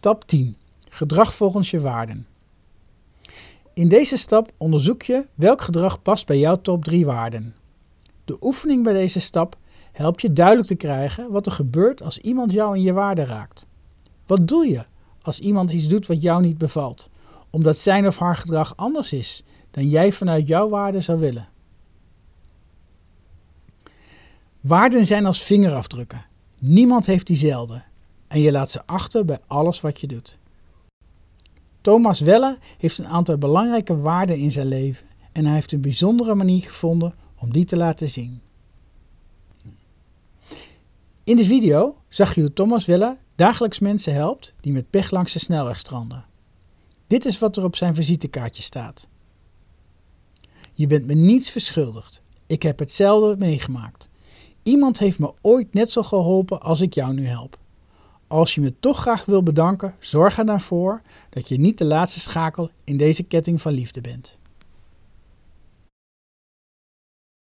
Stap 10. Gedrag volgens je waarden. In deze stap onderzoek je welk gedrag past bij jouw top 3 waarden. De oefening bij deze stap helpt je duidelijk te krijgen wat er gebeurt als iemand jou in je waarde raakt. Wat doe je als iemand iets doet wat jou niet bevalt, omdat zijn of haar gedrag anders is dan jij vanuit jouw waarde zou willen? Waarden zijn als vingerafdrukken. Niemand heeft diezelfde en je laat ze achter bij alles wat je doet. Thomas Welle heeft een aantal belangrijke waarden in zijn leven en hij heeft een bijzondere manier gevonden om die te laten zien. In de video zag je hoe Thomas Welle dagelijks mensen helpt die met pech langs de snelweg stranden. Dit is wat er op zijn visitekaartje staat. Je bent me niets verschuldigd. Ik heb hetzelfde meegemaakt. Iemand heeft me ooit net zo geholpen als ik jou nu help. Als je me toch graag wil bedanken, zorg er dan voor dat je niet de laatste schakel in deze ketting van liefde bent.